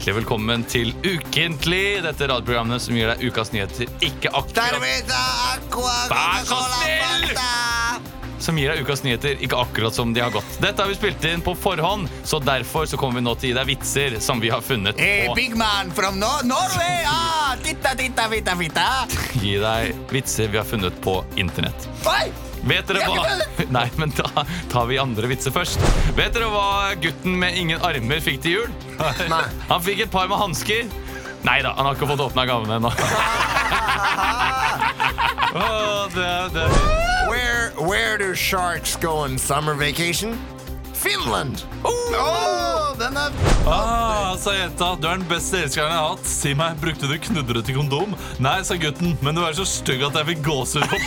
Hjertelig velkommen til Ukentlig, dette radioprogrammet som gir deg ukas nyheter ikke akkurat! Som gir deg ukas nyheter ikke akkurat som de har gått. Dette har vi spilt inn på forhånd, så derfor så kommer vi nå til å gi deg vitser som vi har funnet Hey, på big man from no Norway! Ah, titta, titta, fitta, fitta. Gi deg vitser vi har funnet på internett. Oi! Vet dere hva Nei, men da tar vi andre vitser først. Vet dere hva gutten med ingen armer fikk til jul? Nei. Han fikk et par med hansker. Nei da, han har ikke fått åpna gavene ennå. Åh, det- det- Where, where do sharks go on summer vacation? Finland! Oh, den er Ah, sa jenta, du er den beste elskeren jeg har hatt. Si meg, brukte du knudret til kondom? Nei, sa gutten, men du er så stygg at jeg fikk gåsehud opp.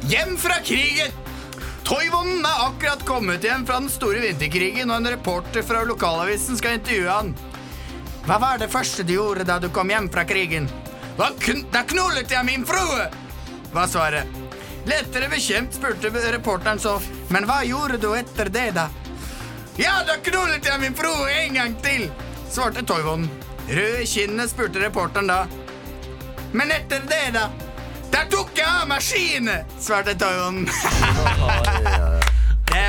Hjem fra krigen! Toivonen er akkurat kommet hjem fra den store vinterkrigen, og en reporter fra lokalavisen skal intervjue han. Hva var det første du gjorde da du kom hjem fra krigen? Da, kn da knullet jeg min frue! Var svaret. Lettere bekjent, spurte reporteren så. Men hva gjorde du etter det, da? Ja, da knullet jeg min frue en gang til, svarte Toivonen. Rød i kinnet, spurte reporteren da. Men etter det, da? Der tok jeg av maskinene, svarte Toivonen.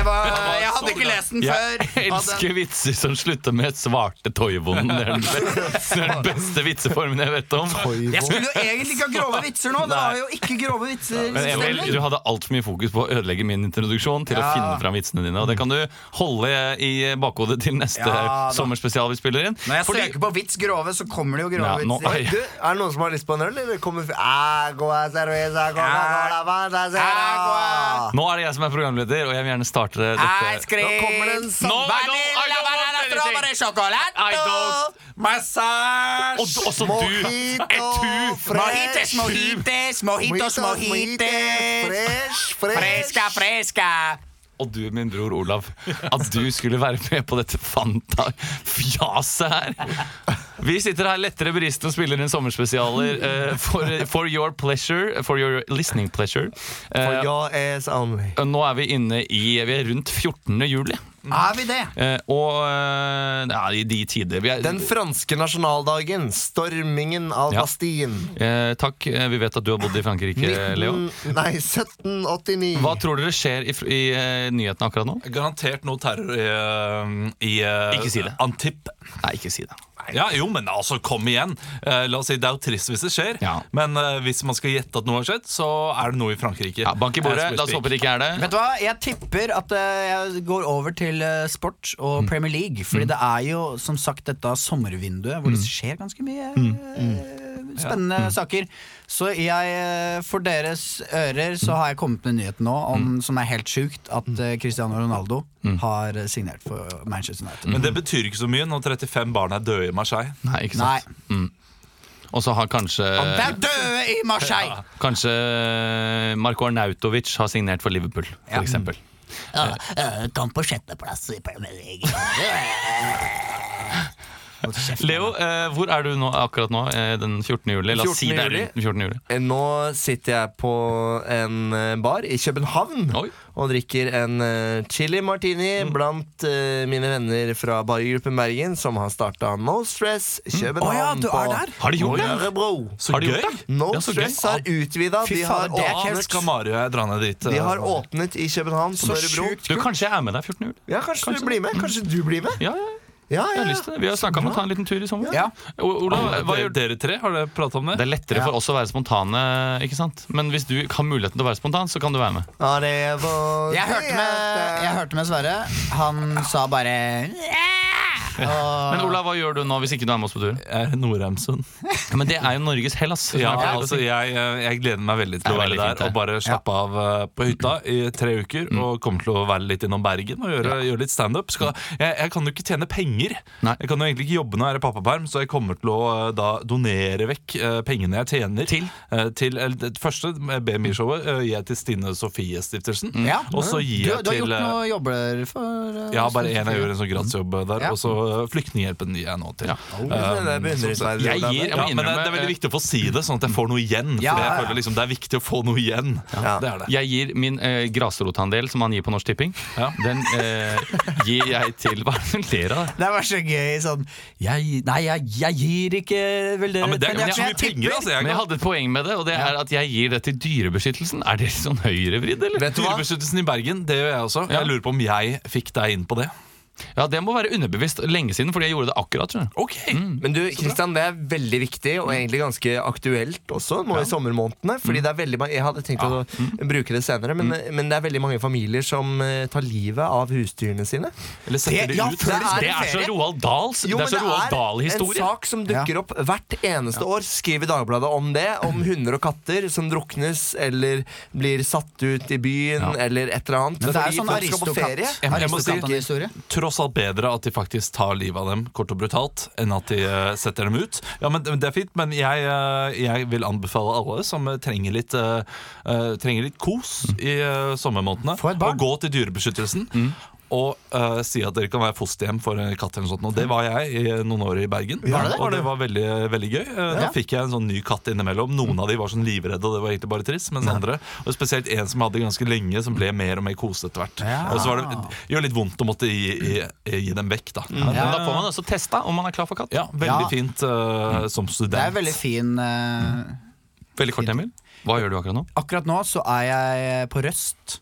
Var Jeg hadde ikke lest den før. Jeg elsker vitser som slutter med 'svarte Toivonen'. Det er den beste, den beste vitseformen jeg vet om. Jeg skulle jo egentlig ikke ha grove vitser nå. Det var jo ikke grove vitser. Men Emil, du hadde altfor mye fokus på å ødelegge min introduksjon til å finne fram vitsene dine. Og det kan du holde i bakhodet til neste Ja, sommerspesial vi spiller inn. Når jeg Fordi- søker på vits grove, så kommer det jo grove Ja, nå- vitser. Du, er det noen som har lyst på en øl, eller kommer. Nå er det jeg som er programleder, og jeg vil gjerne starte dette. Ice cream, Da kommer det en sang. No. Massasje! Og du- du! Mojito, Er Mojites, mojites, mojitos, mojites. Fresh, fresh. Fresca, fresca. Og du, min bror Olav, at du skulle være med på dette Fanta-fjaset her. Vi sitter her lettere beristende og spiller inn sommerspesialer eh, for, for your pleasure, for your listening pleasure. Eh, For your ass only. nå er vi inne i Vi er rundt 14. juli. Er vi det? Eh, og eh, ja, i de tider vi er, Den franske nasjonaldagen. Stormingen av Ja. Bastien. eh, Takk. eh, Vi vet at du har bodd i Frankrike, Leo. nei, 1789. Hva tror dere skjer i, i eh, nyhetene akkurat nå? Garantert noe terror i, eh, i eh, Ikke si det. Antip. Nei, ikke si det. Ja, jo, men altså, kom igjen. Eh, la oss si, Det er jo trist hvis det skjer, Ja. men eh, hvis man skal gjette at noe har skjedd, så er det noe i Frankrike. Ja, bank i bordet. La oss håpe det ikke er det. Vet du hva, Jeg tipper at eh, jeg går over til eh, sport og Premier League. Fordi det er jo som sagt dette sommervinduet hvor det skjer ganske mye eh, spennende saker. Så jeg, eh, for deres ører så har jeg kommet med nyheten nå om, som er helt sjukt, at eh, Cristiano Ronaldo har eh, signert for Manchester United. Men det betyr ikke så mye når 35 barn er døde i Marseille. Nei, ikke sant? Nei. Og så har kanskje Han er døde i Marseille! Kanskje Marko Arnautovic har signert for Liverpool, for Ja. eksempel. Kom på sjetteplass i Premier League. Leo, eh, hvor er du nå, akkurat nå eh, den 14. juli? La oss si det er juli. den 14. juli. Eh, Nå sitter jeg på en eh, bar i København Oi. og drikker en eh, chili martini blant eh, mine venner fra Bargruppen Bergen, som har starta No Stress København Å ja, du er der. Har de gjort det? Så Har de gøy! gjort det? No Ja, så gøy. Stress har utvida. Fy De har fader, det er åpnet, Skal Mario og jeg dra ned dit? de eh, har åpnet i København på sjukt Du, Kanskje jeg er med deg 14. juli? Ja, Kanskje du blir med? Kanskje du blir med? Ja, ja, Ja, jeg ja, har lyst til det. Vi har snakka om å ta en liten tur i sommer. Ja. Ola, hva gjør dere tre, har dere prata om det? Det er lettere for oss å være spontane, ikke sant? Men hvis du har muligheten til å være spontan, så kan du være med. Ja, det var Jeg hørte med, jeg hørte med Sverre. Han sa bare Men Olav, hva gjør du nå hvis ikke du er med oss på tur? Jeg er i Nordheimsund. Men det er jo Norges Hellas. Ja, altså, jeg, jeg gleder meg veldig til å være der fint, og bare slappe av eh, på hytta i tre uker. Og kommer til å være litt innom Bergen og gjøre, gjøre litt standup. Jeg, jeg kan jo ikke tjene penger. Nei. Jeg kan jo egentlig ikke jobbe når jeg er i pappaperm, så jeg kommer til å eh, da donere vekk eh, pengene jeg tjener. Til? Eh, til eller, Det første BMI-showet gir jeg til Stine Sofie-stiftelsen. Ja. Og så Du, gir jeg du har gjort eh, noen jobber for uh, ja, bare én jeg gjør en sånn gradsjobb der. Ja. Og så Flyktninghjelpen gir jeg nå til. Ja. Det er beundringsverdig. Jeg gir- Ja, men det, det er veldig viktig å få si det, sånn at jeg får noe igjen. Ja, jeg føler liksom Det er viktig å få noe igjen. Ja. Det er det. Jeg gir min eh, grasrotandel, som man gir på Norsk Tipping, Ja. den eh, gir jeg til Hva er det du ler av? Det var så gøy sånn jeg, Nei, jeg, jeg gir ikke vel Ja, men det er men jeg, så jeg mye penger, altså. Jeg Men jeg hadde et poeng med det, og det er at jeg gir det til Dyrebeskyttelsen. Er det sånn høyrevridd, eller? Vet du hva? Dyrebeskyttelsen i Bergen, det gjør jeg også. Jeg lurer på om jeg fikk deg inn på det. Ja, Det må være underbevisst lenge siden, fordi jeg gjorde det akkurat. tror jeg Ok Men du, Kristian, det er veldig viktig, og egentlig ganske aktuelt også nå i sommermånedene. Fordi det er veldig mange Jeg hadde tenkt å bruke det senere, men, men det er veldig mange familier som eh, tar livet av husdyrene sine. Eller setter Det- det, ja, ut. Det er- Det er så Roald Dahls Jo, Det er så Roald en Dahl-historie. sak som dukker opp hvert eneste år. Skriver Dagbladet om det. Om hunder og katter som druknes eller blir satt ut i byen eller et eller annet. Men det er sånn folk skal tross alt bedre at de faktisk tar livet av dem kort og brutalt, enn at de eh, setter dem ut. Ja, men Det er fint, men jeg, eh, jeg vil anbefale alle som trenger litt, eh, trenger litt kos i sommermånedene, å gå til Dyrebeskyttelsen. Og uh, si at dere kan være fosterhjem for en katt. eller noe sånt Og Det var jeg i noen år i Bergen. ja, det det? Og det var veldig, veldig gøy. Ja. Da fikk jeg en sånn ny katt innimellom. Noen av de var sånn livredde, og det var egentlig bare trist. Mens andre, og spesielt en som jeg hadde ganske lenge, som ble mer og mer kosete etter hvert. Ja. Og så var det gjør litt vondt å måtte gi, gi, gi dem vekk, da. Ja, men Da får man også testa om man er klar for katt. Ja, veldig Ja. fint uh, som student. Det er veldig fin eh, Veldig kort, Emil. Hva gjør du akkurat nå? Akkurat nå så er jeg på Røst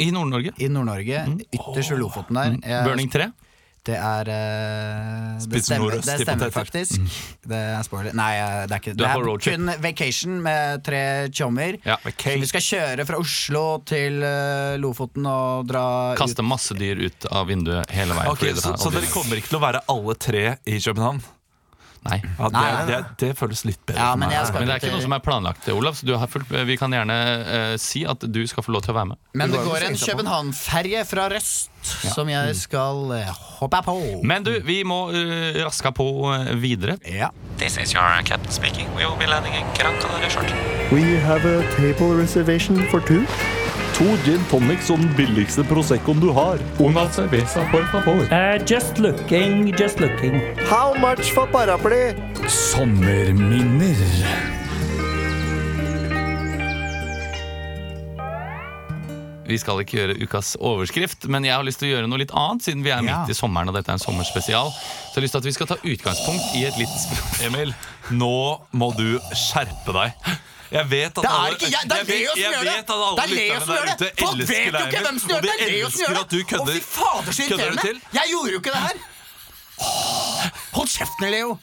I Nord-Norge. i Nord-Norge. Ytterst ved Lofoten der. Jeg- Burning 3. Det er uh, Det stemmer, det stemmer faktisk. faktisk. Det er spoiler. Nei, eh, det er ikke Det er kun vacation med tre tjommer. Ja. Så vi skal kjøre fra Oslo til eh, Lofoten og dra Kaste ut. masse dyr ut av vinduet hele veien. Okay, så, så dere kommer ikke til å være alle tre i København? Nei. Ja, det, Nei, nei, det, det føles litt bedre Ja, men meg. jeg skal- Men det er ikke noe som er planlagt, Olav. Så du har fulgt, vi kan gjerne uh, si at du skal få lov til å være med. Men det går en. København-ferje fra Røst som jeg skal uh, hoppe på. Men du, vi må uh, raska på uh, videre. ja. This is your captain speaking. We will be landing in Gran Canaria short. We have a table reservation for two. To gin tonics og den billigste Proseccoen du har. Una cerveza, por favor. Uh, just looking, just looking. How much for paraply? Sommerminner. Vi skal ikke gjøre ukas overskrift, men jeg har lyst til å gjøre noe litt annet, siden vi er Ja. midt i sommeren og dette er en sommerspesial. Så jeg har lyst til at vi skal ta utgangspunkt i et litt Emil, nå må du skjerpe deg. Jeg vet at Det alle, ikke jeg, det er vet- jeg det! vet at alle Det er lytterne der ute det! Folk elsker deg, ikke hvem som gjør og de det! Det er elsker at du det! Kødder. Kødder irriterende! til? Jeg gjorde jo ikke det her! Hold kjeften, Leo!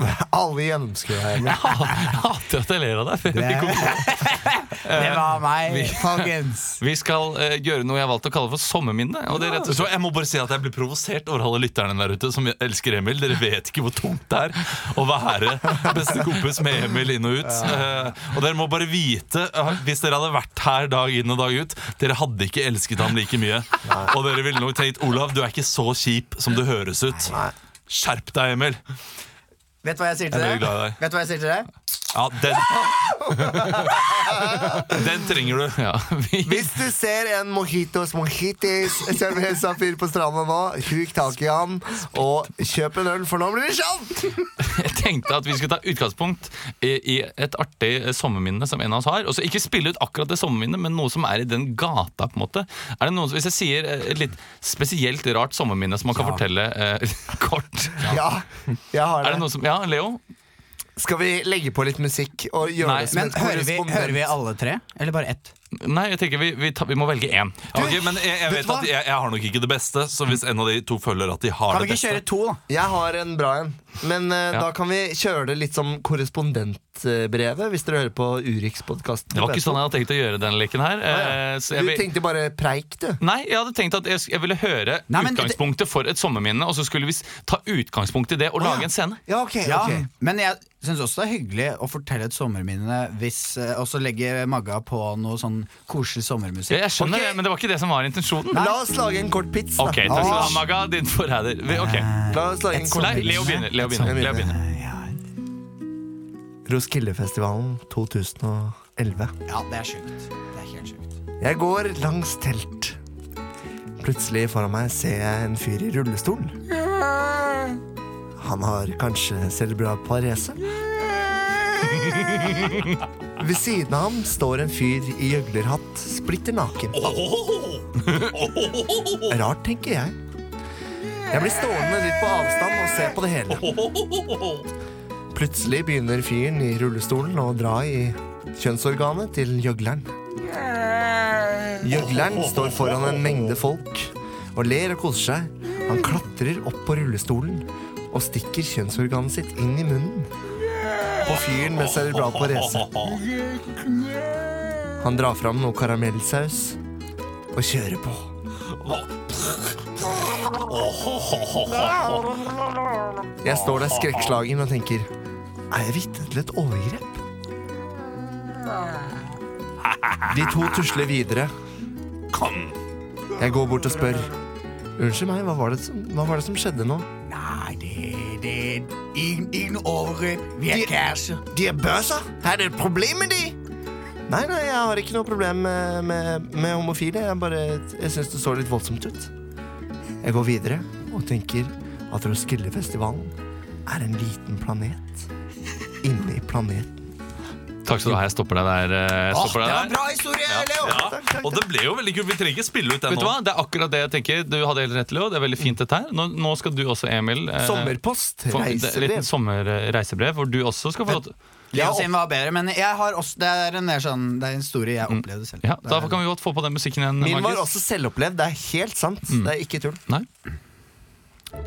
Alle gjennomskuer. Jeg hater at jeg ler av deg. Det var meg, folkens. Vi skal uh, gjøre noe jeg har valgt å kalle for sommerminne. Og det er rett og slett jeg må bare si at jeg blir provosert over alle lytterne der ute som elsker Emil. Dere vet ikke hvor tungt det er å være beste kompis med Emil inn og ut. Uh, og dere må bare vite, uh, hvis dere hadde vært her dag inn og dag ut, dere hadde ikke elsket ham like mye. Og dere ville nok tenkt Olav, du er ikke så kjip som du høres ut. Skjerp deg, Emil. Vet du hva jeg sier til deg. Vet du hva jeg sier til deg? Ja, den Den trenger du. ja, vi, Hvis du ser en mojitos mojitis cerveza-fyr på stranda nå, huk tak i han og kjøp en øl, for nå blir det sånn! Jeg tenkte at vi skulle ta utgangspunkt i, i et artig eh, sommerminne som en av oss har. Og så Ikke spille ut akkurat det sommerminnet, men noe som er i den gata. på en måte Er det noen, som- Hvis jeg sier eh, et litt spesielt rart sommerminne som man kan fortelle eh, kort Ja, jeg har Er det det. noe som, Ja, Leo? Skal vi legge på litt musikk og gjøre Nei, det som Men et hører vi, hører vi alle tre? Eller bare ett? Nei, jeg tenker vi, vi, ta, vi må velge én. Okay, men jeg, jeg vet vet at jeg, jeg har nok ikke det beste, så hvis en av de to føler at de har Kan vi det ikke kjøre to, da? Jeg har en bra en. Men uh, Ja. da kan vi kjøre det litt som korrespondentbrevet, hvis dere hører på Urix-podkasten. Det var ikke sånn jeg hadde tenkt å gjøre denne leken her. eh, så jeg Du tenkte bare preik, du. Nei, jeg hadde tenkt at jeg, jeg ville høre Nei, men det- utgangspunktet for et sommerminne, og så skulle vi ta utgangspunkt i det og lage en scene. Ja, ok, Ja, ok Men jeg syns også det er hyggelig å fortelle et sommerminne hvis uh, Og så legge Magga på noe sånn koselig sommermusikk. Jeg skjønner okay. det, men det var ikke det som var intensjonen. La oss lage en kort pits, da. Ok, takk skal du ha, Maga. Din forræder. Okay. La oss lage en kort pits. Leo begynner. Leo begynner. Leo begynner. Roskildefestivalen 2011. Ja, det er sjukt. Det er helt sjukt. Jeg går langs telt. Plutselig foran meg ser jeg en fyr i rullestol. Han har kanskje cerebral parese? Ved siden av ham står en fyr i gjøglerhatt, splitter naken. Rart, tenker jeg. Jeg blir stående litt på avstand og se på det hele. Plutselig begynner fyren i rullestolen å dra i kjønnsorganet til gjøgleren. Gjøgleren står foran en mengde folk og ler og koser seg. Han klatrer opp på rullestolen og stikker kjønnsorganet sitt inn i munnen på fyren med cerebral parese. Han drar fram noe karamellsaus og kjører på. Jeg står der skrekkslagen og tenker Er jeg vitne til et overgrep? De to tusler videre. Jeg går bort og spør. Unnskyld meg, hva var det som, var det som skjedde nå? Ingen, ingen overgrep. Vi er kjærester. De er bøser? Er det et problem med de? Nei, nei, jeg har ikke noe problem med, med, med homofile. Jeg bare, jeg syns det så litt voldsomt ut. Jeg går videre og tenker at Roskildefestivalen er en liten planet inni i planeten. Takk skal du ha. Jeg stopper deg der. eh, Jeg stopper det deg der. bra historie, Leo! Ja, og det ble jo veldig kult. Vi trenger ikke spille ut den Vet du nå. hva? Det er akkurat det jeg tenker. Du hadde helt rett, Leo. Det er veldig fint dette her. Nå, nå skal du også, Emil eh, Sommerpost, få- det er et reisebrev. liten sommerreisebrev hvor du også skal få lov til Leo sin var bedre, men jeg har også, det, er en mer sånn, det er en historie jeg opplevde selv. Ja, Da kan vi godt få på den musikken igjen. Min var Markus. også selvopplevd. Det er helt sant. Det er ikke tull. Nei?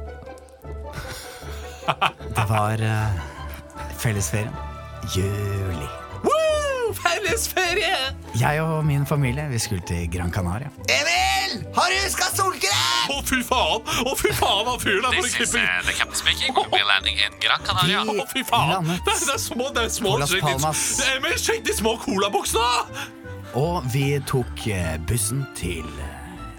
Det var uh, fellesferien. Juli. Fellesferie! Jeg og min familie vi skulle til Gran Canaria. Emil! Har du huska solkrem? Å, fy faen! Å, fy faen, han fyren der! This is uh, the captain speaking. We'll be landing in Gran Canaria. Vi Å, fy faen! landet Det er, det er små, det er små på Las sjekk Palmas. Emil, sjekk de små colaboksene! Og vi tok eh, bussen til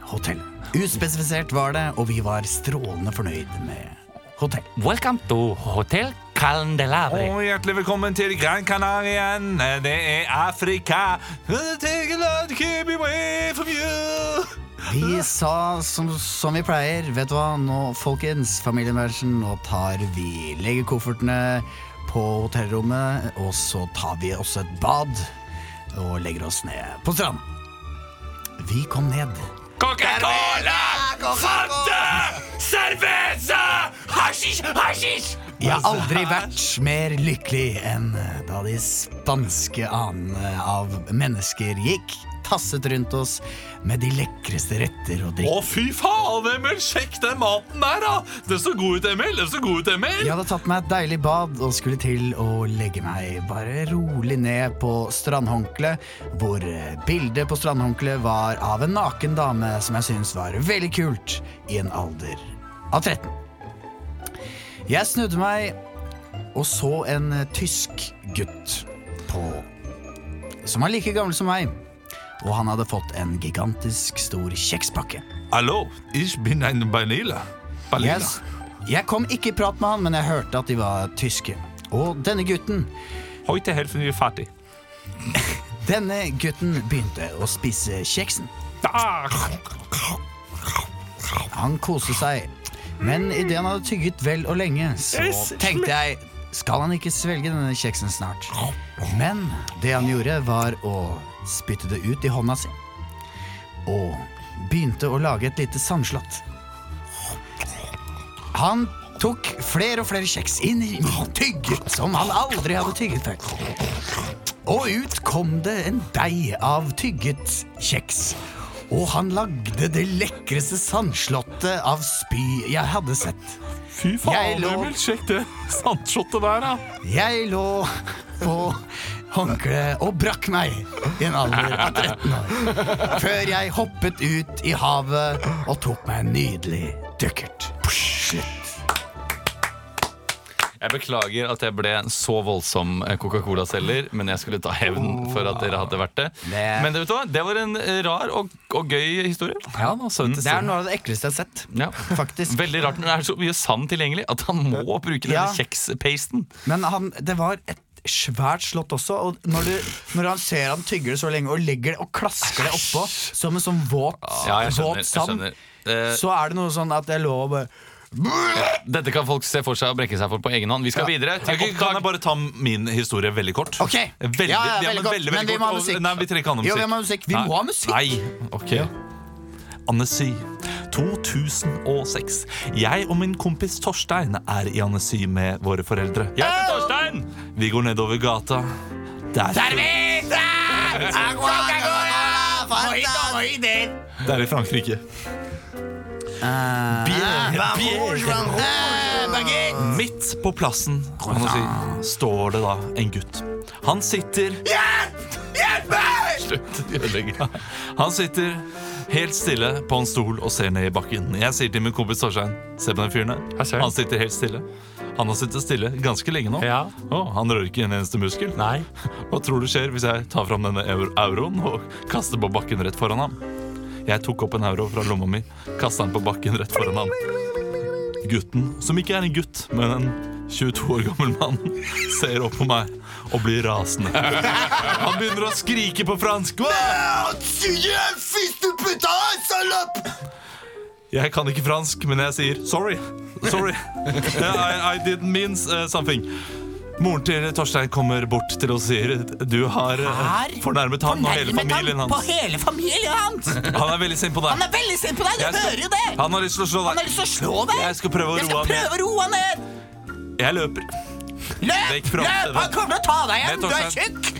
hotell. Uspesifisert var det, og vi var strålende fornøyd med hotell. Welcome to Hotel Candelabre. Og hjertelig velkommen til Gran Canaria. Det er Afrika. Take a lot, keep away from you. Vi sa som, som vi pleier, vet du hva, nå folkens, familiemennesker, nå tar vi Legger koffertene på hotellrommet, og så tar vi oss et bad og legger oss ned på stranden. Vi kom ned. Coca-Cola! Fanta! Cerveza! Hashish! Hashish! Jeg har aldri vært mer lykkelig enn da de spanske anene av mennesker gikk, tasset rundt oss med de lekreste retter og Å, fy faen, Emil! Sjekk den maten der, da! Den så god ut, Emil! Den så god ut, Emil! Jeg hadde tatt meg et deilig bad og skulle til å legge meg bare rolig ned på strandhåndkleet, hvor eh, bildet på strandhåndkleet var av en naken dame som jeg syntes var veldig kult i en alder av 13. Jeg snudde meg og så en eh, tysk gutt på som var like gammel som meg, og han hadde fått en gigantisk stor kjekspakke. Hallo, ich bin ein Vanilla. Vanilla. Yes. Jeg kom ikke i prat med han, men jeg hørte at de var tyske. Og denne gutten Heute helfen wir fertig. Denne gutten begynte å spise kjeksen. Ah. Han koste seg, men idet han hadde tygget vel og lenge, så tenkte jeg skal han ikke svelge denne kjeksen snart? Men det han gjorde, var å spytte det ut i hånda si. Og begynte å lage et lite sandslott. Han tok flere og flere kjeks inn i tygget som han aldri hadde tygget før. Og ut kom det en deig av tygget kjeks. Og han lagde det lekreste sandslottet av spy jeg hadde sett. Fy faen, lå- Emil, sjekk det sandslottet der, da. Jeg lå på håndkleet og brakk meg i en alder av 13 år. Før jeg hoppet ut i havet og tok meg en nydelig dukkert. Slutt. Jeg beklager at jeg ble en så voldsom eh, Coca-Cola-selger, men jeg skulle ta hevn for at dere hadde vært det. Det- Men det, vet du hva? det var en eh, rar og, og gøy historie. Ja, Det er noe av det ekleste jeg har sett. Ja. Faktisk. Veldig rart når det er så mye sand tilgjengelig at han må bruke Ja. kjekspasten. Men han, det var et svært slått også, og når, du, når han ser han tygger det så lenge og legger det og klasker det oppå som en sånn våt, Ja, skjønner. våt sand. Eh, så er det noe sånn at jeg lå og bare Dette kan folk se for seg og brekke seg for på egen hånd. Vi skal videre til Ok, Kan jeg bare ta min historie veldig kort? Ok. Veldig, Ja, ja, veldig men kort, men vi må ha musikk. Nei, vi trenger ikke ha noe Jo, musikk. vi må ha musikk. Vi Nei. må ha musikk. Nei, ok Annecy 2006 Jeg og min kompis Torstein er i Annecy med våre foreldre Jeg heter Torstein! Vi går nedover gata Der, Servita! Coca-Cola! Mojito, mojito. det er i Frankrike Midt på plassen kan man si, står det da en gutt Han sitter Hjelp! Hjelp meg! Slutt å ødelegge. Han sitter helt stille på en stol og ser ned i bakken. Jeg sier til min kompis Torstein Se på den fyren der. Han sitter helt stille. Han har sittet stille ganske lenge nå. Ja. Oh, han rører ikke en eneste muskel. Nei. Hva tror du skjer hvis jeg tar fram denne euro euroen og kaster på bakken rett foran ham? Jeg tok opp en euro fra lomma mi, kasta den på bakken rett foran ham. Gutten, som ikke er en gutt, men en 22 år gammel mann, ser opp på meg og blir rasende. Han begynner å skrike på fransk. Jeg kan ikke fransk, men jeg sier sorry. Sorry. I, I didn't mean uh, something. Moren til Torstein kommer bort til oss og sier du har Her? Fornærmet han og hele familien han På hele familien hans! Han er veldig sint på deg. Han er veldig sint på deg, du skal- hører jo det! Han har lyst til å slå Han har deg. lyst til å slå deg! Jeg skal prøve å roe han han ned! Jeg løper. Løp! Løp! Han kommer til å ta deg igjen! Du er tjukk!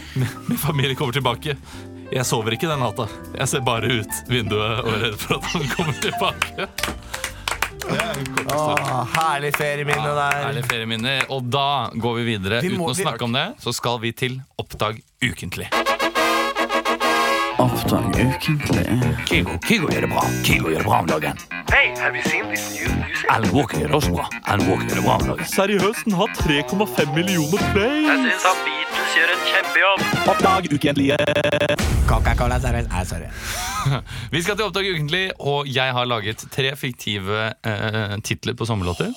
Min familie kommer tilbake. Jeg sover ikke den natta. Jeg ser bare ut vinduet og er redd for at han kommer tilbake. Åh, herlig ferieminne der. Herlig ferieminner. Og da går vi videre. Vi må- Uten å vi- snakke om det, så skal vi til Oppdag ukentlig. Oppdrag ukentlig. Kygo, Kygo gjør det bra. Kygo gjør det bra om dagen. Alan Walker gjør det også bra. Alan Walker gjør det bra om dagen. Seriøst, den har 3,5 millioner play. syns han Beatles gjør en kjempejobb. Oppdag ukentlige. Coca-Cola service. Nei, sorry. Vi skal til Oppdag ukentlig, og jeg har laget tre fiktive eh, titler på sommerlåter.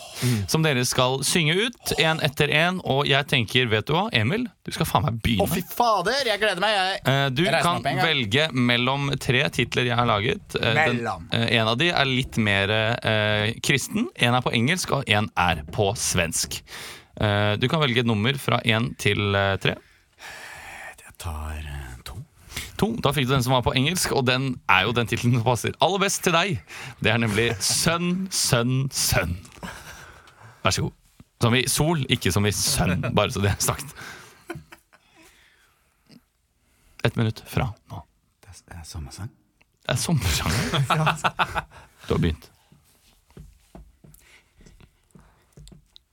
Som dere skal synge ut, én etter én. Og jeg tenker, vet du hva, Emil? Du skal faen meg begynne. Å, fy fader, jeg gleder meg. Jeg. Eh, Du Jeg reiser kan meg opp en gang. velge mellom tre titler jeg har laget. Eh, Mellom. Eh, en av de er litt mer eh, kristen, en er på engelsk, og en er på svensk. Eh, du kan velge et nummer fra én til eh, tre. Jeg tar eh, to. Da fikk du den som var på engelsk, og den er jo den tittelen som passer aller best til deg. Det er nemlig Sønn, sønn, sønn. Vær så god. Som i sol, ikke som i sønn, bare så det er sagt. Ett minutt fra nå. Det er sommersang. Det er sommersang. Du har begynt.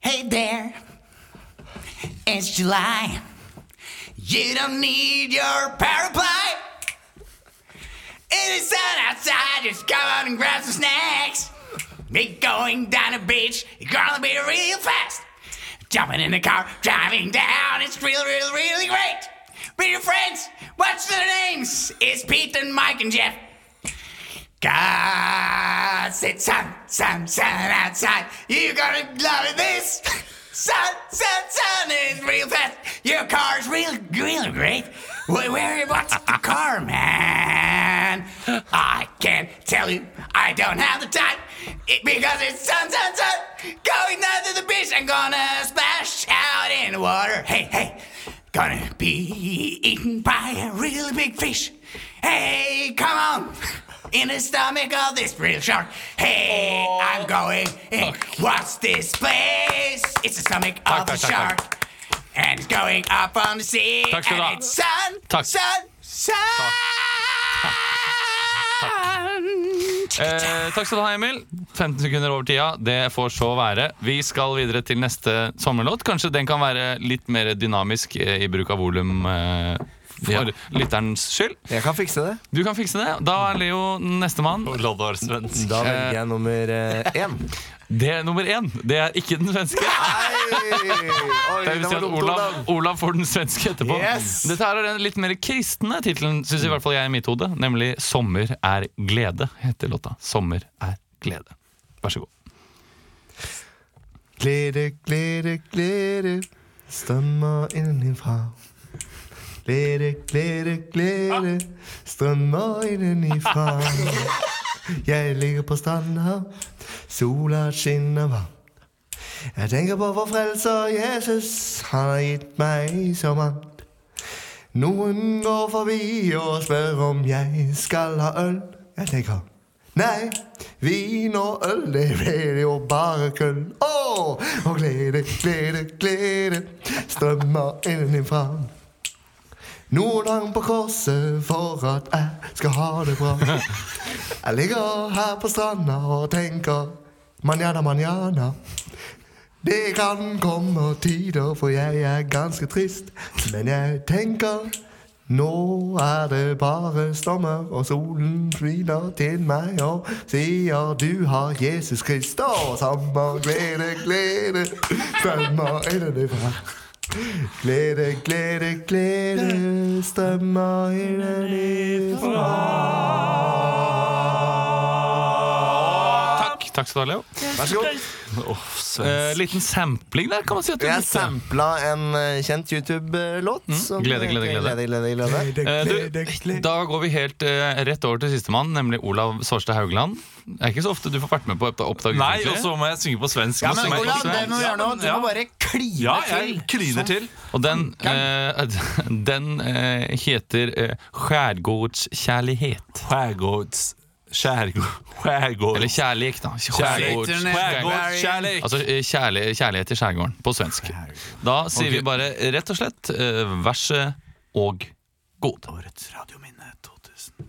Hey there, it's July. You don't need your paraply. It is sun outside, just come out and grab some snacks. Me going down the beach, you're gonna be real fast. Jumping in the car, driving down, it's real, real, really great. With your friends, what's their names? It's Pete and Mike and Jeff. God, it's sun, sun, sun outside. You gonna love this. Sun, sun, sun is real fast. Your car's real, real great. Where, where what's the car, man? I can't tell you. I don't have the time. It, because it's sun, sun, sun. Going down to the beach. I'm gonna splash out in the water. Hey, hey. Gonna be eaten by a really big fish. Hey, come on. In the stomach of this real shark. Hey, I'm going in. What's this place? It's the stomach of the tack, tack, shark. And it's going up on the sea. Tack ska du ha. And it's sun, Tack. sun, sun. Eh, takk skal du ha, Emil. 15 sekunder over tida. Det får så være. Vi skal videre til neste sommerlåt. Kanskje den kan være litt mer dynamisk eh, i bruk av volum eh, for lytterens skyld. Jeg kan fikse det. Du kan fikse det. Da er Leo nestemann. Loddar svensk. Da velger jeg nummer eh, én. Det er nummer én. Det er ikke den svenske. Oi, Det vil si at Olav, Olav får den svenske etterpå. Yes. Dette her er den litt mer kristne tittelen, syns i hvert fall jeg i mitt hode. Nemlig 'Sommer er glede', heter låta. 'Sommer er glede'. Vær så god. Glede, glede, glede Stemmer innenfra. Glede, glede, glede strømmer innenfra. Jeg ligger på stranda, sola skinner varmt. Jeg tenker på vår frelser Jesus, han har gitt meg så mangt. Noen går forbi og spør om jeg skal ha øl. Jeg tenker nei, vin og øl, det blir jo bare køll. Å, og glede, glede, glede strømmer innenfra. Noen hang på korset for at jeg skal ha det bra. Jeg ligger her på stranda og tenker manjana, manjana. Det kan komme tider, for jeg er ganske trist. Men jeg tenker nå er det bare sommer, og solen smiler til meg og sier du har Jesus Krist. Og sommer, glede, glede strømmer innenfra. Glede, glede, glede strømmer innenfra. Takk, takk skal du ha, Leo. Vær så god. Eh, liten sampling der, kan man si. at du Jeg sampla en eh, kjent YouTube-låt. som Glede, glede, heter glede. glede, glede, glede. Eh, du, da går vi helt eh, rett over til sistemann, nemlig Olav Svarstad Haugland. Det er ikke så ofte du får vært med på Oppdag Nei, og så må jeg synge på svensk. Ja, men Olav, det må du gjøre nå. Du Ja. må bare kline Ja, til. jeg kliner til. Og den, eh, den eh, heter eh, Skjærgårdskjærlighet. Skjærgårds... Skjærgård... Skjærgård... Eller kjærlighet, da. Skjærgårds- Skjærgård, kjærlighet. Altså eh, kjærlig, kjærlighet til skjærgården på svensk. Da sier vi bare rett og slett eh, vær så og god. Årets radiominne 2000.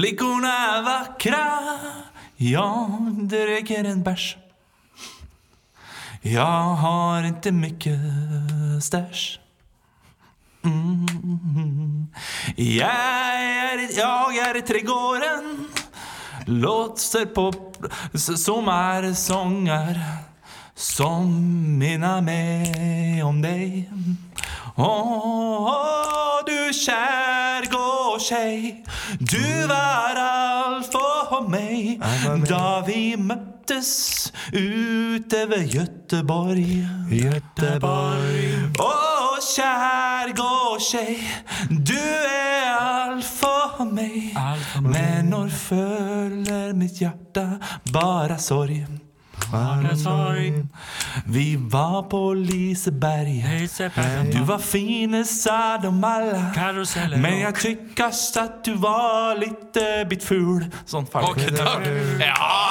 Flickorna är vackra, jag dricker en bärs. Jag har inte mycket stash. Mm. Jag, är, i- jag är i trädgården, låter på s- sånger som minner meg om deg. Å, du skjærgårdskei, du var alt for meg da vi møttes ute ved Gøteborg. Gøteborg. Å, skjærgårdskei, du er alt for meg. Men når føler mitt hjerte bare sorg? Bare. Vi var på Liseberg. Du var finest av dem alle. Men jeg tykkast at du var litt eh, bitt ful. Sånn ferdig. Ok, takk. Ja!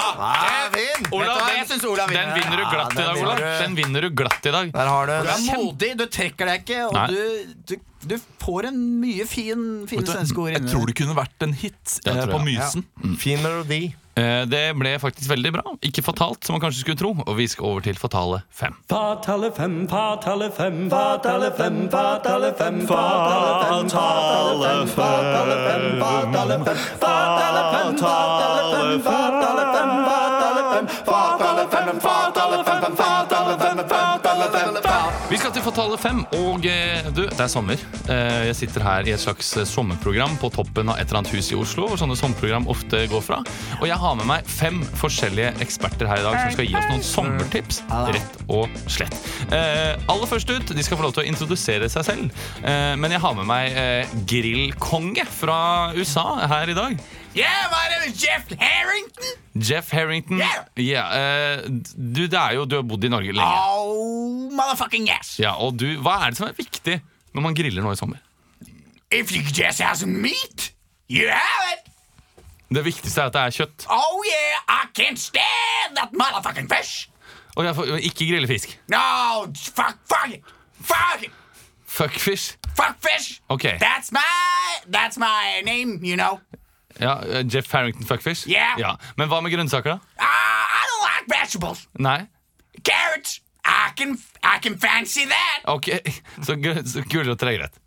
Jeg synes Olav Den vinner. du glatt i dag, Olav. Den vinner du glatt i dag. Der har du Du er modig, du trekker deg ikke, og du, du, får en mye fin, fine svenske ord Jeg tror det kunne vært en hit eh, på på Ja. Mysen. Fin melodi. Eh, Det ble faktisk veldig bra. Ikke fatalt, som man kanskje skulle tro. Og vi skal over til Fatale 5. Fatale fem, fatale fem, fatale fem, fatale fem, fatale fem, fatale fem, fatale fem, fatale fem, fatale fem, fatale fem, fatale fem, fatale fem, fatale fem, fatale fem, Fatale 5, og eh, du, det er sommer. Eh, Jeg sitter her i et slags eh, sommerprogram på toppen av et eller annet hus i Oslo, hvor sånne sommerprogram ofte går fra. Og jeg har med meg fem forskjellige eksperter her i dag som skal gi oss noen sommertips, rett og slett. Eh, aller først ut, de skal få lov til å introdusere seg selv. Eh, men jeg har med meg grillkonge fra USA her i dag. Yeah, my name is Jeff Harrington. Jeff Harrington. Yeah. yeah uh, du, det er jo, du har bodd i Norge lenge. Oh, motherfucking yes. Ja, og du, Hva er det som er viktig når man griller nå i sommer? If you just have some meat, you have it. Det viktigste er at det er kjøtt. Oh yeah, I can't stand that motherfucking fish. Og jeg får, ikke grille fisk. No, fuck, fuck it, fuck it, Fuck fish. fuck fish. Ok. That's my, that's my name, you know. Ja, eh, Jeff Harrington fuckfish? Yeah. Ja. Men hva med grønnsaker, da? Uh, I don't like vegetables. Nei? Carrots, I can, I can fancy that. Ok, så, så gulrøtter er greit.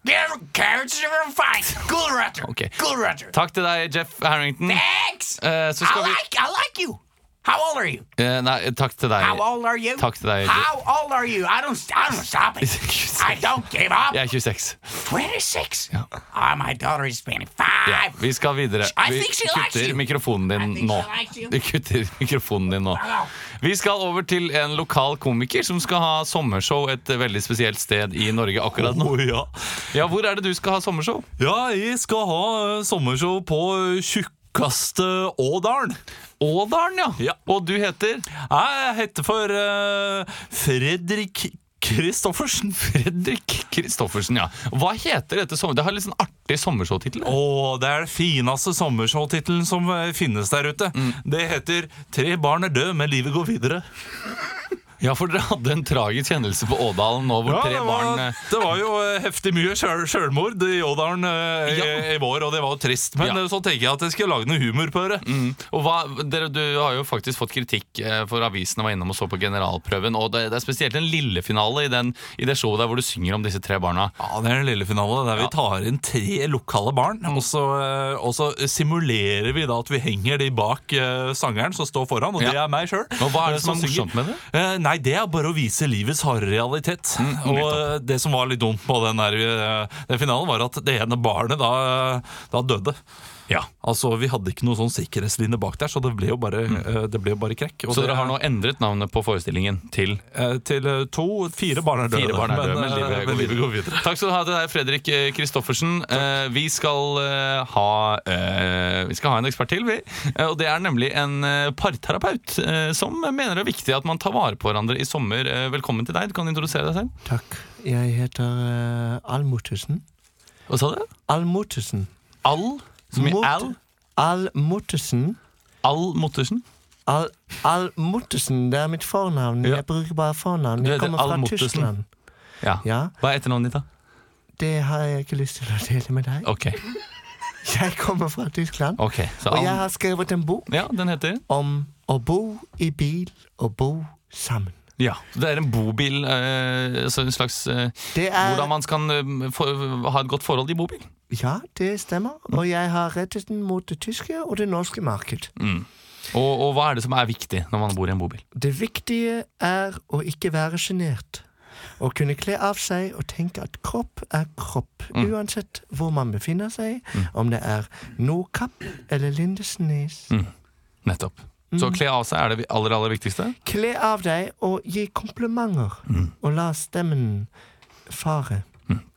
Carrots are fine. Gulrøtter. Okay. Gulrøtter. Takk til deg, Jeff Harrington. Thanks. Uh, så I vi like, I like you. How old are you? Eh, Nei, takk til deg. How old are you? Takk til deg. How old are you? I don't, I don't stop it. I don't give up. Jeg er 26. 26. Ja. Oh, my daughter is 25. Ja, vi skal videre. I Vi think she likes kutter you. mikrofonen I din think nå. she likes you. Vi kutter mikrofonen din nå. Vi skal over til en lokal komiker som skal ha sommershow et veldig spesielt sted i Norge akkurat nå. Ja. Ja, Hvor er det du skal ha sommershow? ja, jeg skal ha eh, sommershow på eh, Tjukka tjukkeste Ådalen. Ådalen, ja. Ja. Og du heter? Jeg heter for uh, Fredrik Kristoffersen. Fredrik Kristoffersen, ja. Hva heter dette sommer... Det har litt sånn artig sommershowtittel. Å, det er den fineste sommershowtittelen som eh, finnes der ute. Det heter 'Tre barn er døde, men livet går videre'. Ja, for dere hadde en tragisk hendelse på Ådalen nå hvor Ja, tre det, var, barn det var jo eh, heftig mye sjøl, sjølmord i Ådalen eh, Ja. i, i vår, og det var jo trist. Men Ja. eh, så tenker jeg at jeg skal lage noe humor på det. Mm. Og hva, dere, Du har jo faktisk fått kritikk eh, for avisene var innom og så på generalprøven. Og det, det er spesielt en lille finale i, den, i det showet der hvor du synger om disse tre barna. Ja, Det er en lille finale der vi tar inn tre lokale barn. Og, så, eh, og så simulerer vi da at vi henger de bak eh, sangeren som står foran, og det er meg sjøl. Hva er det som er morsomt med det? Eh, nei, det er bare å vise livets harde realitet. og eh, det som var litt dumt på den, der, eh, den finalen, var at det ene barnet da, da døde. Ja. Altså, Vi hadde ikke noen sånn sikkerhetslinje bak der, så det ble jo bare, mm. det ble jo bare krekk. Og Så det dere har nå endret navnet på forestillingen til eh, Til eh, to, fire barn er døde. Fire barn er døde, men men, livet går men livet videre. går videre. Takk skal du ha til deg, Fredrik eh, Kristoffersen. Eh, vi skal eh, ha eh, Vi skal ha en ekspert til, vi. Eh, og det er nemlig en eh, parterapeut eh, som mener det er viktig at man tar vare på hverandre i sommer. Eh, velkommen til deg. Du kan introdusere deg selv. Takk. Jeg heter uh, Almuttesen. Hva sa du? Almuttesen. Al? Som i Al? Al? Almuttesen. Al Mottersen? Al Almuttesen, det er mitt fornavn. Ja. Jeg bruker bare fornavn. Jeg kommer fra. Tyskland. Ja. Ja, Hva er etternavnet ditt, da? Det har jeg ikke lyst til å dele med deg. Ok. Jeg kommer fra Tyskland, okay, Så og jeg har skrevet en bok Ja, den heter om å bo i bil og bo sammen. Ja. Det er en bobil, eh, altså en slags eh, er Hvordan man skal eh, for, ha et godt forhold i bobil. Ja, det stemmer. Og jeg har rettet den mot det tyske og det norske marked. Og, og hva er det som er viktig når man bor i en bobil? Det viktige er å ikke være sjenert. Å kunne kle av seg og tenke at kropp er kropp, uansett hvor man befinner seg. Om det er Nordkapp eller Lindesnes. Nettopp. Så kle av seg er det aller, aller viktigste? Kle av deg og gi komplimenter, og la stemmen fare.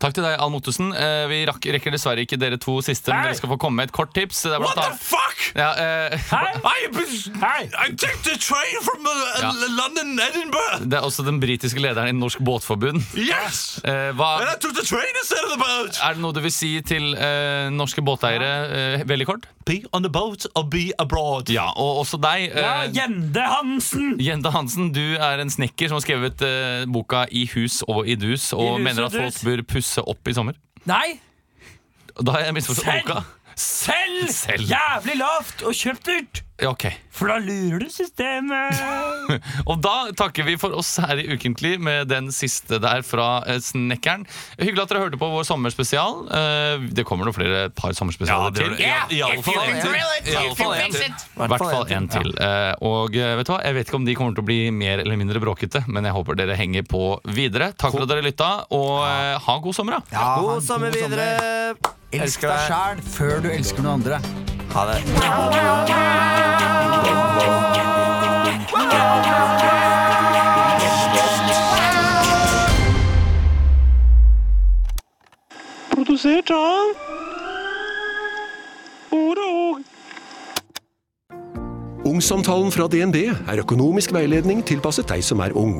Takk til deg, Al Mottesen. Eh, vi rakk, rekker dessverre ikke dere to siste, men dere skal få komme med et kort tips. Det er blant annet- fuck?! Ja, eh, I, I took the train from uh, Ja. London, Edinburgh! det er også den britiske lederen i Norsk Båtforbund. Yes! Eh, hva, And I took the train instead of the boat! er det noe du vil si til eh, norske båteiere, eh, veldig kort? Be on the boat or be abroad. Ja, og også deg. Ja, Gjende Jende Hansen! Gjende Hansen, du er en snekker som har skrevet uh, boka I hus og i dus, og I mener at folk dus. bør pusse opp i sommer. Nei, Da har jeg misforstått boka. Selv! Selv. Jævlig lavt og kjøpt dyrt! Ja, ok. For da lurer du systemet. Og da takker vi for oss her i Ukentlig med den siste der fra eh, Snekkeren. Hyggelig at dere hørte på vår sommerspesial. Eh, det kommer noen flere et par sommerspesialer til. I, i alle fall en til. I alle fall en til. I hvert fall en til. Eh, og eh, vet du hva, jeg vet ikke om de kommer til å bli mer eller mindre bråkete, men jeg håper dere henger på videre. Takk for at dere lytta, og eh, ha god sommer, da. Ja, ha en God sommer videre! Elsk deg sjæl før du elsker noen andre. Ha det. Produsert av Oro. Ungsamtalen fra DNB er økonomisk veiledning tilpasset deg som er ung.